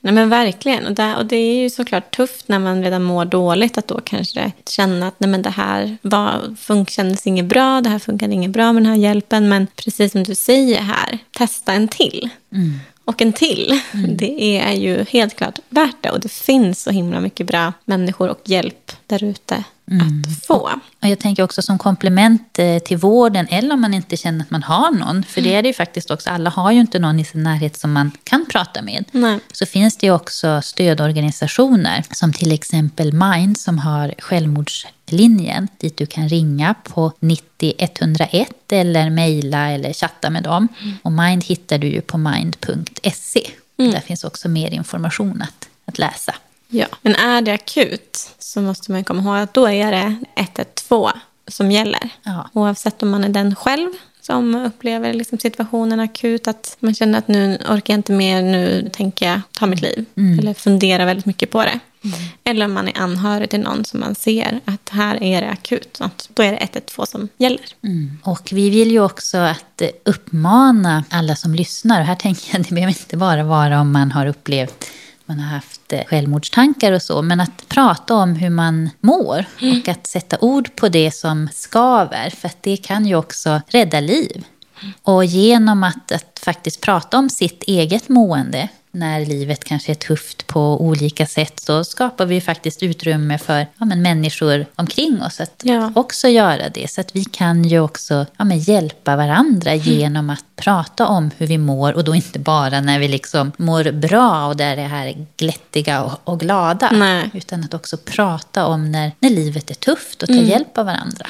Nej men verkligen. Och, där, och det är ju såklart tufft när man redan mår dåligt att då kanske känna att nej men det här var, kändes inget bra, det här funkade inget bra med den här hjälpen. Men precis som du säger här, testa en till. Mm och en till. Mm. Det är ju helt klart värt det. Och det finns så himla mycket bra människor och hjälp där ute mm. att få. Och jag tänker också som komplement eh, till vården, eller om man inte känner att man har någon, för det är det ju faktiskt också, alla har ju inte någon i sin närhet som man kan prata med. Nej. Så finns det ju också stödorganisationer, som till exempel Mind, som har självmordslinjen, dit du kan ringa på 90 101 eller mejla eller chatta med dem. Mm. Och Mind hittar du ju på mind.se. Mm. Där finns också mer information att, att läsa. Ja, men är det akut så måste man komma ihåg att då är det 112 som gäller. Ja. Oavsett om man är den själv som upplever liksom situationen akut, att man känner att nu orkar jag inte mer, nu tänker jag ta mitt liv. Eller fundera väldigt mycket på det. Eller om man är anhörig till någon som man ser att här är det akut. Att då är det 112 som gäller. Mm. Och vi vill ju också att uppmana alla som lyssnar. Och här tänker jag, det behöver inte bara vara om man har upplevt man har haft eh, självmordstankar och så, men att prata om hur man mår och att sätta ord på det som skaver, för det kan ju också rädda liv. Och genom att, att faktiskt prata om sitt eget mående när livet kanske är tufft på olika sätt så skapar vi faktiskt utrymme för ja, men människor omkring oss att Ja. också göra det. Så att vi kan ju också ja, men hjälpa varandra genom att prata om hur vi mår och då inte bara när vi liksom mår bra och där det här är glättiga och, och glada. Nej. Utan att också prata om när, när livet är tufft och ta hjälp av varandra.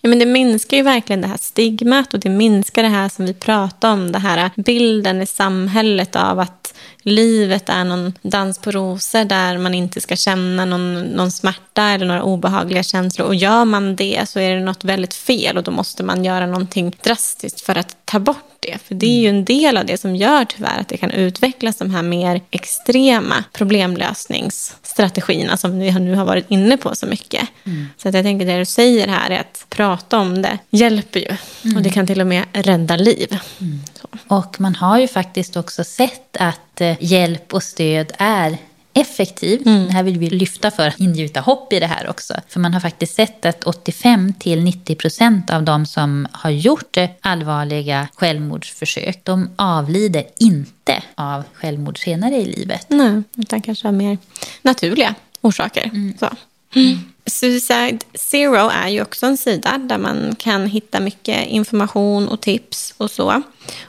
Ja, men det minskar ju verkligen det här stigmat och det minskar det här som vi pratar om, det här bilden i samhället av att livet är någon dans på rosor där man inte ska känna någon, någon smärta eller några obehagliga känslor. Och gör man det så är det något väldigt fel och då måste man göra någonting drastiskt för att ta bort det. För det är ju en del av det som gör tyvärr att det kan utvecklas de här mer extrema problemlösningsstrategierna som vi nu har varit inne på så mycket. Så att jag tänker det du säger här är att prata om det hjälper ju. Och det kan till och med rädda liv. Så. Och man har ju faktiskt också sett att eh, hjälp och stöd är effektiv. Det här vill vi lyfta för att ingjuta hopp i det här också. För man har faktiskt sett att 85 till 90 procent av de som har gjort allvarliga självmordsförsök, de avlider inte av självmord senare i livet. Nej, utan kanske av mer naturliga orsaker. Så. Suicide Zero är ju också en sida där man kan hitta mycket information och tips och så.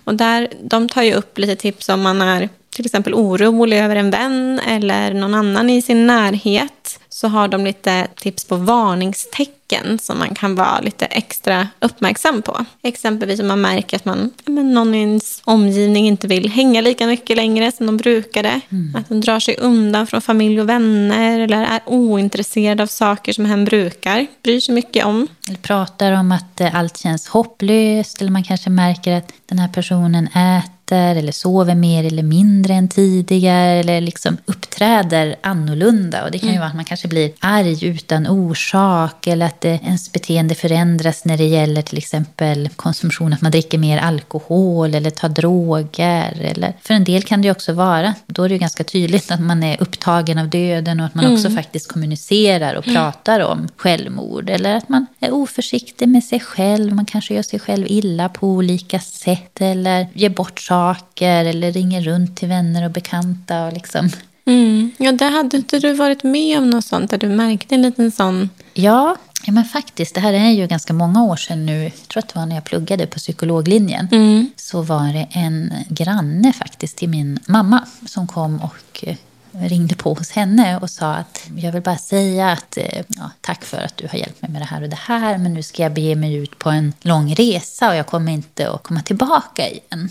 Och där, de tar ju upp lite tips om man är till exempel orolig över en vän eller någon annan i sin närhet. Så har de lite tips på varningstecken som man kan vara lite extra uppmärksam på. Exempelvis om man märker att man, men någon i ens omgivning inte vill hänga lika mycket längre som de brukade. Att de drar sig undan från familj och vänner eller är ointresserade av saker som hen brukar, bryr sig mycket om. Eller pratar om att eh, allt känns hopplöst eller man kanske märker att den här personen äter eller sover mer eller mindre än tidigare eller liksom uppträder annorlunda. Och det kan ju vara att man kanske blir arg utan orsak eller att det, ens beteende förändras när det gäller till exempel konsumtion, att man dricker mer alkohol eller tar droger. Eller, för en del kan det ju också vara, då är det ju ganska tydligt att man är upptagen av döden och att man också faktiskt kommunicerar och pratar om självmord. Eller att man är oförsiktig med sig själv, man kanske gör sig själv illa på olika sätt eller ger bort saker eller ringer runt till vänner och bekanta. Och liksom. Mm. Ja, där hade inte du varit med om något sånt där du märkte en liten sån... Ja, ja, men faktiskt, det här är ju ganska många år sedan nu. Jag tror att det var när jag pluggade på psykologlinjen. Så var det en granne faktiskt till min mamma som kom och eh, ringde på hos henne och sa att jag vill bara säga att eh, ja, tack för att du har hjälpt mig med det här och det här men nu ska jag bege mig ut på en lång resa och jag kommer inte att komma tillbaka igen.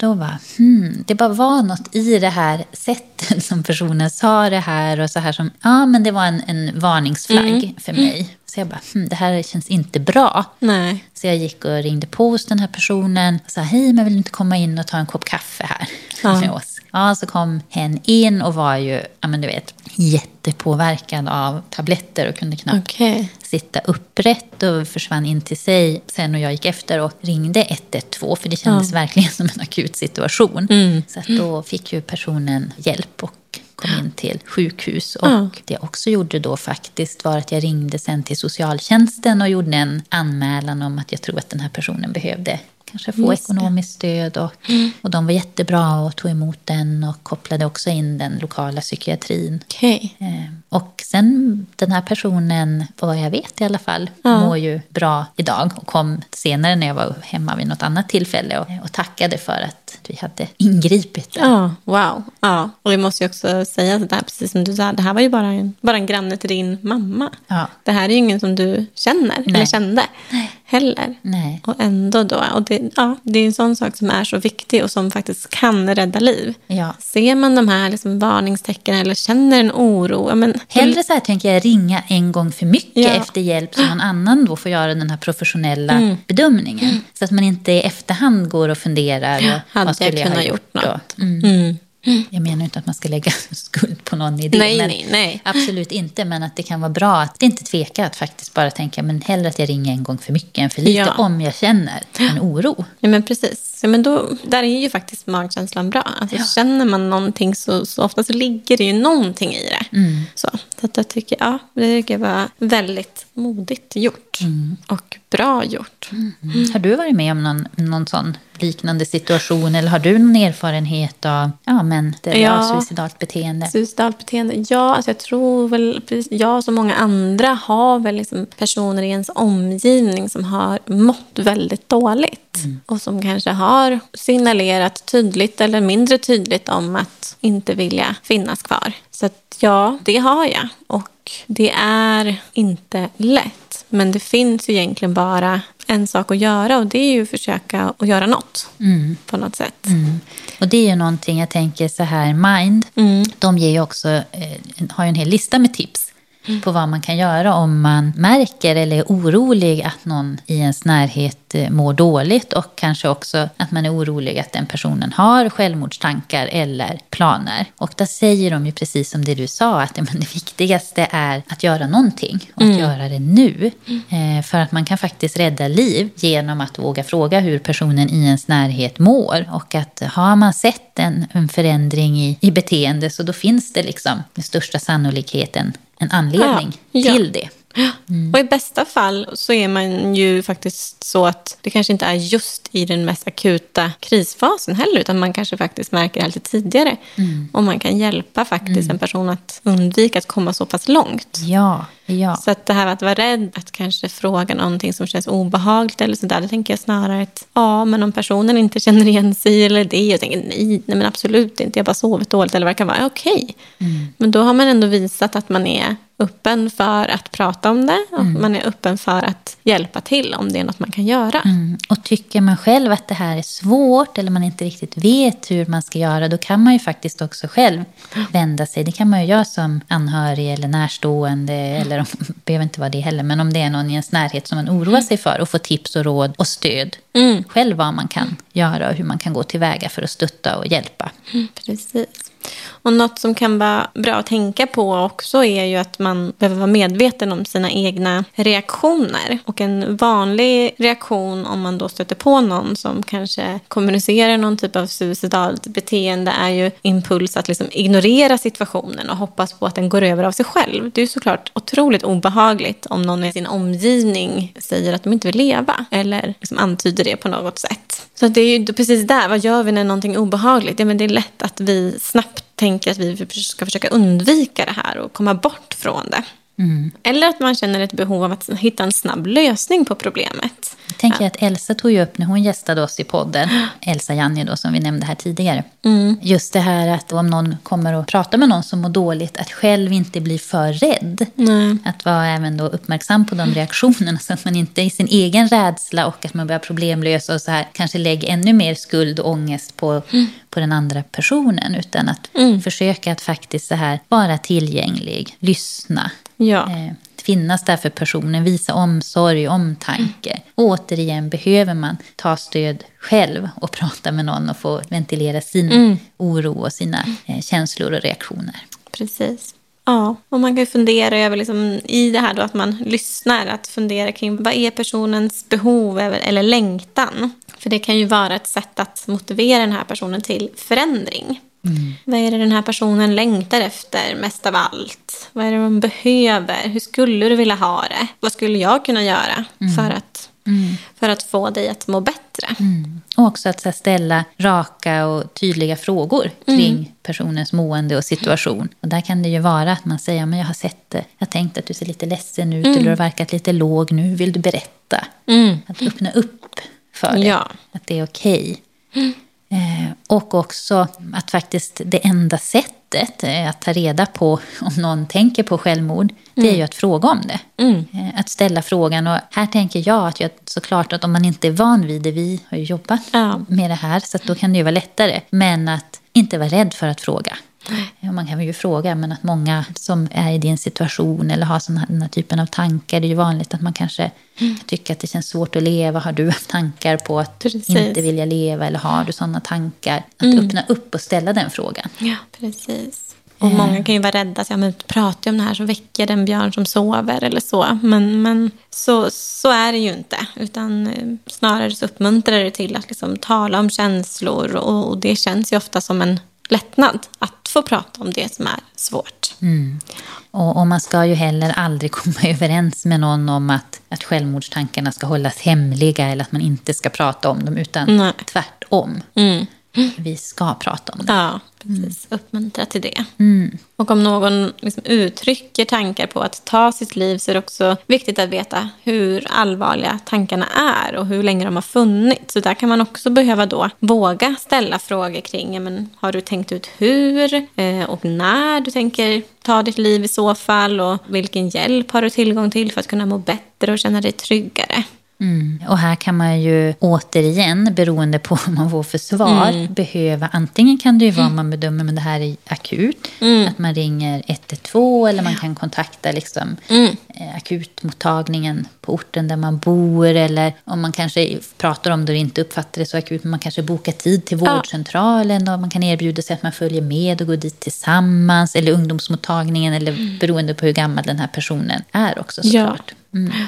Då var hmm, det bara var något i det här sättet som personen sa det här och så här som, ja men det var en, en varningsflagg för mig. Så jag bara, hmm, det här känns inte bra. Nej. Så jag gick och ringde på hos den här personen och sa, hej men vill du inte komma in och ta en kopp kaffe här Ja. med oss? Ja, så kom hen in och var ju, ja men du vet, jättepåverkad av tabletter och kunde knappt Okej. sitta upprätt och försvann in till sig sen och jag gick efter och ringde 112 för det kändes verkligen som en akut situation. Så att då fick ju personen hjälp och kom in till sjukhus. Och Ja. det jag också gjorde då faktiskt var att jag ringde sen till socialtjänsten och gjorde en anmälan om att jag tror att den här personen behövde kanske få Just ekonomiskt stöd. Och, och de var jättebra och tog emot den och kopplade också in den lokala psykiatrin. Okej. Eh, Och sen den här personen, vad jag vet i alla fall, Ja. mår ju bra idag och kom senare när jag var hemma vid något annat tillfälle och, och tackade för att vi hade ingripit. där. Ja, wow. Ja. Och vi måste ju också säga att det här, precis som du sa, det här var ju bara en, bara en granne till din mamma. Ja. Det här är ju ingen som du känner eller Nej. Heller. Nej. Och ändå då, och det, ja, det är en sån sak som är så viktig och som faktiskt kan rädda liv. Ja. Ser man de här liksom varningstecken eller känner en oro, ja, men, Hellre så här tänker jag ringa en gång för mycket Ja. efter hjälp så någon annan då får göra den här professionella bedömningen. Så att man inte i efterhand går och funderar. Och, hade vad jag skulle kunnat ha gjort då? något? Mm. Jag menar inte att man ska lägga skuld på någon idé. Nej, men nej, nej. Absolut inte, men att det kan vara bra att inte tveka att faktiskt bara tänka men hellre att jag ringer en gång för mycket än för lite Ja. om jag känner en oro. Ja, men precis. Ja, men då, där är ju faktiskt magkänslan bra. Alltså, Känner man någonting så, så ofta så ligger det ju någonting i det. Så, så att jag tycker, ja, det tycker jag var väldigt modigt gjort. Och bra gjort. Har du varit med om någon, någon sån liknande situation eller har du någon erfarenhet av ja, men, det, Ja. suicidalt beteende? Suicidalt beteende? Ja, alltså jag tror väl, jag som många andra har väl liksom personer i ens omgivning som har mått väldigt dåligt. Och som kanske har signalerat tydligt eller mindre tydligt om att inte vilja finnas kvar. Så att ja, det har jag. Och det är inte lätt. Men det finns ju egentligen bara en sak att göra och det är ju att försöka att göra något. På något sätt. Och det är ju någonting jag tänker så här, Mind, de ger också, eh, har ju en hel lista med tips på vad man kan göra om man märker eller är orolig att någon i ens närhet eh, mår dåligt och kanske också att man är orolig att den personen har självmordstankar eller planer. Och där säger de ju precis som det du sa, att men det viktigaste är att göra någonting och att göra det nu. Eh, för att man kan faktiskt rädda liv genom att våga fråga hur personen i ens närhet mår. Och att har man sett en, en förändring i, i beteende så då finns det liksom med största sannolikheten en anledning Ja, ja. till det. Och i bästa fall så är man ju faktiskt så att det kanske inte är just i den mest akuta krisfasen heller, utan man kanske faktiskt märker det lite tidigare. Och man kan hjälpa faktiskt en person att undvika att komma så pass långt. Ja, ja. Så att det här att vara rädd, att kanske fråga någonting som känns obehagligt eller sådär, det tänker jag snarare att ja, men om personen inte känner igen sig eller det och tänker nej, nej men absolut inte, jag har bara sovit dåligt eller vad det kan vara, okej. Men då har man ändå visat att man är öppen för att prata om det och man är öppen för att hjälpa till om det är något man kan göra. Mm. Och tycker man själv att det här är svårt eller man inte riktigt vet hur man ska göra, då kan man ju faktiskt också själv vända sig. Det kan man ju göra som anhörig eller närstående, eller om, behöver inte vara det heller, men om det är någon i ens närhet som man oroar sig för och få tips och råd och stöd själv vad man kan göra och hur man kan gå tillväga för att stötta och hjälpa. Precis. Och något som kan vara bra att tänka på också är ju att man behöver vara medveten om sina egna reaktioner. Och en vanlig reaktion om man då stöter på någon som kanske kommunicerar någon typ av suicidalt beteende är ju impuls att liksom ignorera situationen och hoppas på att den går över av sig själv. Det är ju såklart otroligt obehagligt om någon i sin omgivning säger att de inte vill leva eller liksom antyder det på något sätt. Så det är ju precis där, vad gör vi när någonting är obehagligt? Ja, men det är lätt att vi snabbt tänker att vi ska försöka undvika det här och komma bort från det. Eller att man känner ett behov av att hitta en snabb lösning på problemet. Jag tänker att Elsa tog ju upp när hon gästade oss i podden, Elsa Janni då som vi nämnde här tidigare. Just det här att om någon kommer och pratar med någon som mår dåligt, att själv inte bli för rädd. Att vara även då uppmärksam på de reaktionerna så att man inte i sin egen rädsla och att man börjar problemlösa och så här kanske lägger ännu mer skuld och ångest på, på den andra personen. Utan att försöka att faktiskt så här vara tillgänglig, lyssna. Ja. Eh, finnas där för personen, visa omsorg, omtanke. Och återigen behöver man ta stöd själv och prata med någon och få ventilera sin oro och sina eh, känslor och reaktioner. Precis. Ja, och man kan ju fundera över, liksom, i det här då att man lyssnar, att fundera kring vad är personens behov eller längtan? För det kan ju vara ett sätt att motivera den här personen till förändring. Vad är det den här personen längtar efter mest av allt? Vad är det de behöver? Hur skulle du vilja ha det? Vad skulle jag kunna göra för, att, för att få dig att må bättre? Och också att här, ställa raka och tydliga frågor kring personens mående och situation. Och där kan det ju vara att man säger, men jag har sett det. Jag har tänkt att du ser lite ledsen ut eller du har verkat lite låg nu. Vill du berätta? Att öppna upp för det. Ja. Att det är okej. Eh, och också att faktiskt det enda sättet eh, att ta reda på om någon tänker på självmord, det är ju att fråga om det. Eh, Att ställa frågan. Och här tänker jag att jag, såklart att om man inte är van vid det, vi har ju jobbat Ja. med det här, så då kan det ju vara lättare. Men att inte vara rädd för att fråga. Ja, man kan ju fråga, men att många som är i din situation eller har här typen av tankar, det är ju vanligt att man kanske kan tycka att det känns svårt att leva. Har du haft tankar på att Precis. inte vilja leva eller har du sådana tankar? Att öppna upp och ställa den frågan. Ja, precis. Och många kan ju vara rädda. Så, ja, men pratar jag om det här så väcker den björn som sover eller så. Men, men så, så är det ju inte. Utan eh, snarare så uppmuntrar det till att liksom tala om känslor. Och, och det känns ju ofta som en lättnad att få prata om det som är svårt. Och, och man ska ju heller aldrig komma överens med någon om att, att självmordstankarna ska hållas hemliga eller att man inte ska prata om dem, utan Nej. tvärtom. Vi ska prata om det. Ja, precis. Uppmuntra till det. Och om någon liksom uttrycker tankar på att ta sitt liv så är det också viktigt att veta hur allvarliga tankarna är och hur länge de har funnits. Så där kan man också behöva då våga ställa frågor kring, ja, men har du tänkt ut hur eh, och när du tänker ta ditt liv i så fall och vilken hjälp har du tillgång till för att kunna må bättre och känna dig tryggare. Mm. Och här kan man ju återigen, beroende på vad man får för svar, behöva... Antingen kan det ju vara om man bedömer att det här är akut, att man ringer 112 eller man kan kontakta liksom, eh, akutmottagningen på orten där man bor. Eller om man kanske pratar om det och inte uppfattar det så akut, men man kanske bokar tid till vårdcentralen och man kan erbjuda sig att man följer med och går dit tillsammans. Eller ungdomsmottagningen, eller beroende på hur gammal den här personen är också såklart.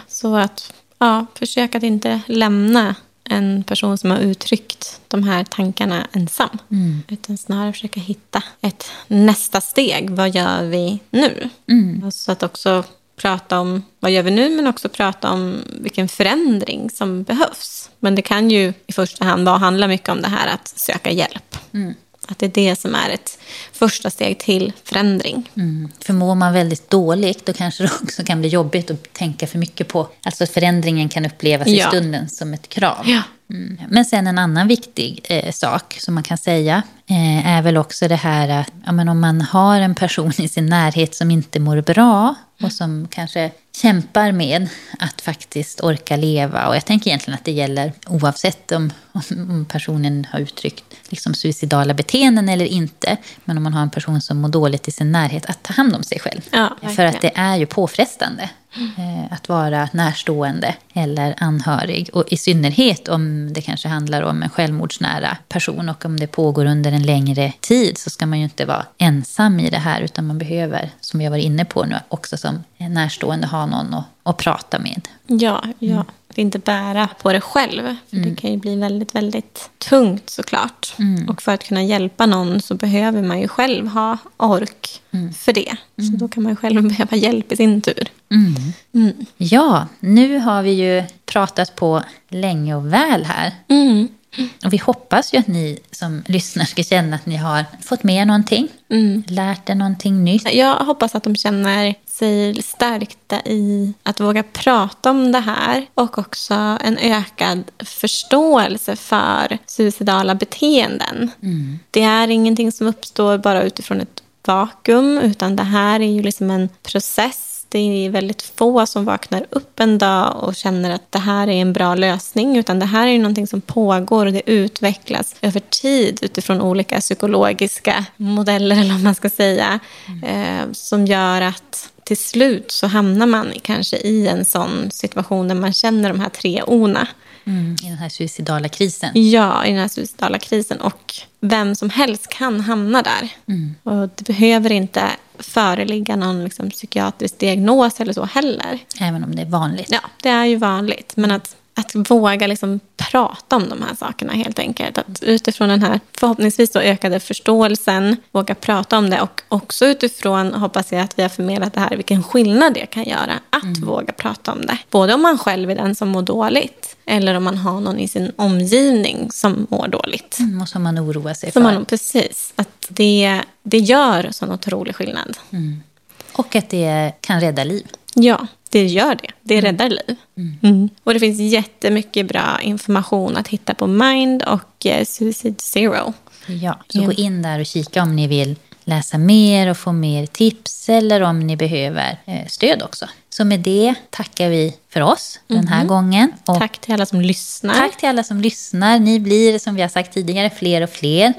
Så att ja, försök att inte lämna en person som har uttryckt de här tankarna ensam. Utan snarare försöka hitta ett nästa steg. Vad gör vi nu? Och Så att också prata om vad gör vi nu men också prata om vilken förändring som behövs. Men det kan ju i första hand handla mycket om det här att söka hjälp. Att det är det som är ett första steg till förändring. Mm. För mår man väldigt dåligt då kanske det också kan bli jobbigt att tänka för mycket på. Alltså förändringen kan upplevas i Ja. stunden som ett krav. Ja. Mm. Men sen en annan viktig eh, sak som man kan säga eh, är väl också det här att ja, men om man har en person i sin närhet som inte mår bra och som kanske kämpar med att faktiskt orka leva. Och jag tänker egentligen att det gäller oavsett om, om personen har uttryckt liksom suicidala beteenden eller inte. Men om man har en person som mår dåligt i sin närhet, att ta hand om sig själv. Ja, För att det är ju påfrestande Eh, att vara närstående eller anhörig. Och i synnerhet om det kanske handlar om en självmordsnära person och om det pågår under en längre tid så ska man ju inte vara ensam i det här utan man behöver, som vi har varit inne på nu, också som närstående ha någon att, att prata med. Ja, ja. Att inte bära på det själv. För Det kan ju bli väldigt, väldigt tungt såklart. Och för att kunna hjälpa någon så behöver man ju själv ha ork för det. Så då kan man själv behöva hjälp i sin tur. Ja, nu har vi ju pratat på länge och väl här. Och vi hoppas ju att ni som lyssnar ska känna att ni har fått med någonting, lärt er någonting nytt. Jag hoppas att de känner sig stärkta i att våga prata om det här och också en ökad förståelse för suicidala beteenden. Det är ingenting som uppstår bara utifrån ett vakuum utan det här är ju liksom en process det är väldigt få som vaknar upp en dag och känner att det här är en bra lösning. Utan det här är någonting som pågår och det utvecklas över tid utifrån olika psykologiska modeller, eller vad man ska säga. Eh, som gör att till slut så hamnar man kanske i en sån situation där man känner de här tre ona. Mm, I den här suicidala krisen. Ja, i den här suicidala krisen. Och vem som helst kan hamna där. Och det behöver inte föreligga någon liksom, psykiatrisk diagnos eller så heller. Även om det är vanligt. Ja, det är ju vanligt. Men att, att våga liksom prata om de här sakerna helt enkelt. Att utifrån den här förhoppningsvis då ökade förståelsen våga prata om det. Och också utifrån, hoppas jag att vi har förmedlat det här, vilken skillnad det kan göra att våga prata om det. Både om man själv är den som mår dåligt eller om man har någon i sin omgivning som mår dåligt. Mm, Och som man oroar sig Som för. man, precis. Att det, det gör sån otrolig skillnad. Och att det kan rädda liv. Ja, det gör det. Det räddar liv. Mm. Och det finns jättemycket bra information att hitta på Mind och eh, Suicide Zero. Ja, så gå in där och kika om ni vill läsa mer och få mer tips eller om ni behöver eh, stöd också. Så med det tackar vi för oss den här gången. Och Tack till alla som lyssnar. Tack till alla som lyssnar. Ni blir, som vi har sagt tidigare, fler och fler.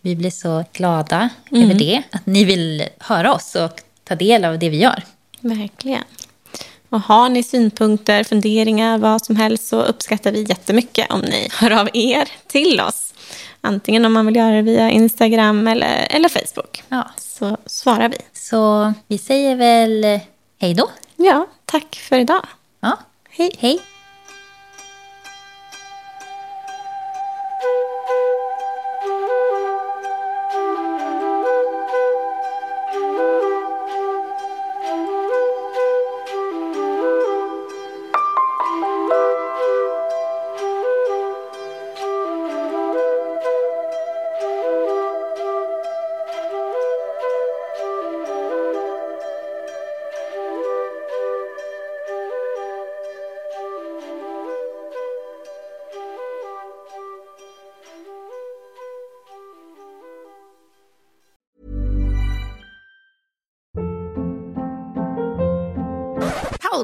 Vi blir så glada över det. Att ni vill höra oss och ta del av det vi gör. Verkligen. Och har ni synpunkter, funderingar, vad som helst så uppskattar vi jättemycket om ni hör av er till oss. Antingen om man vill göra det via Instagram eller, eller Facebook. Ja. Så svarar vi. Så vi säger väl hej då. Ja, tack för idag. Ja. Hej. Hej.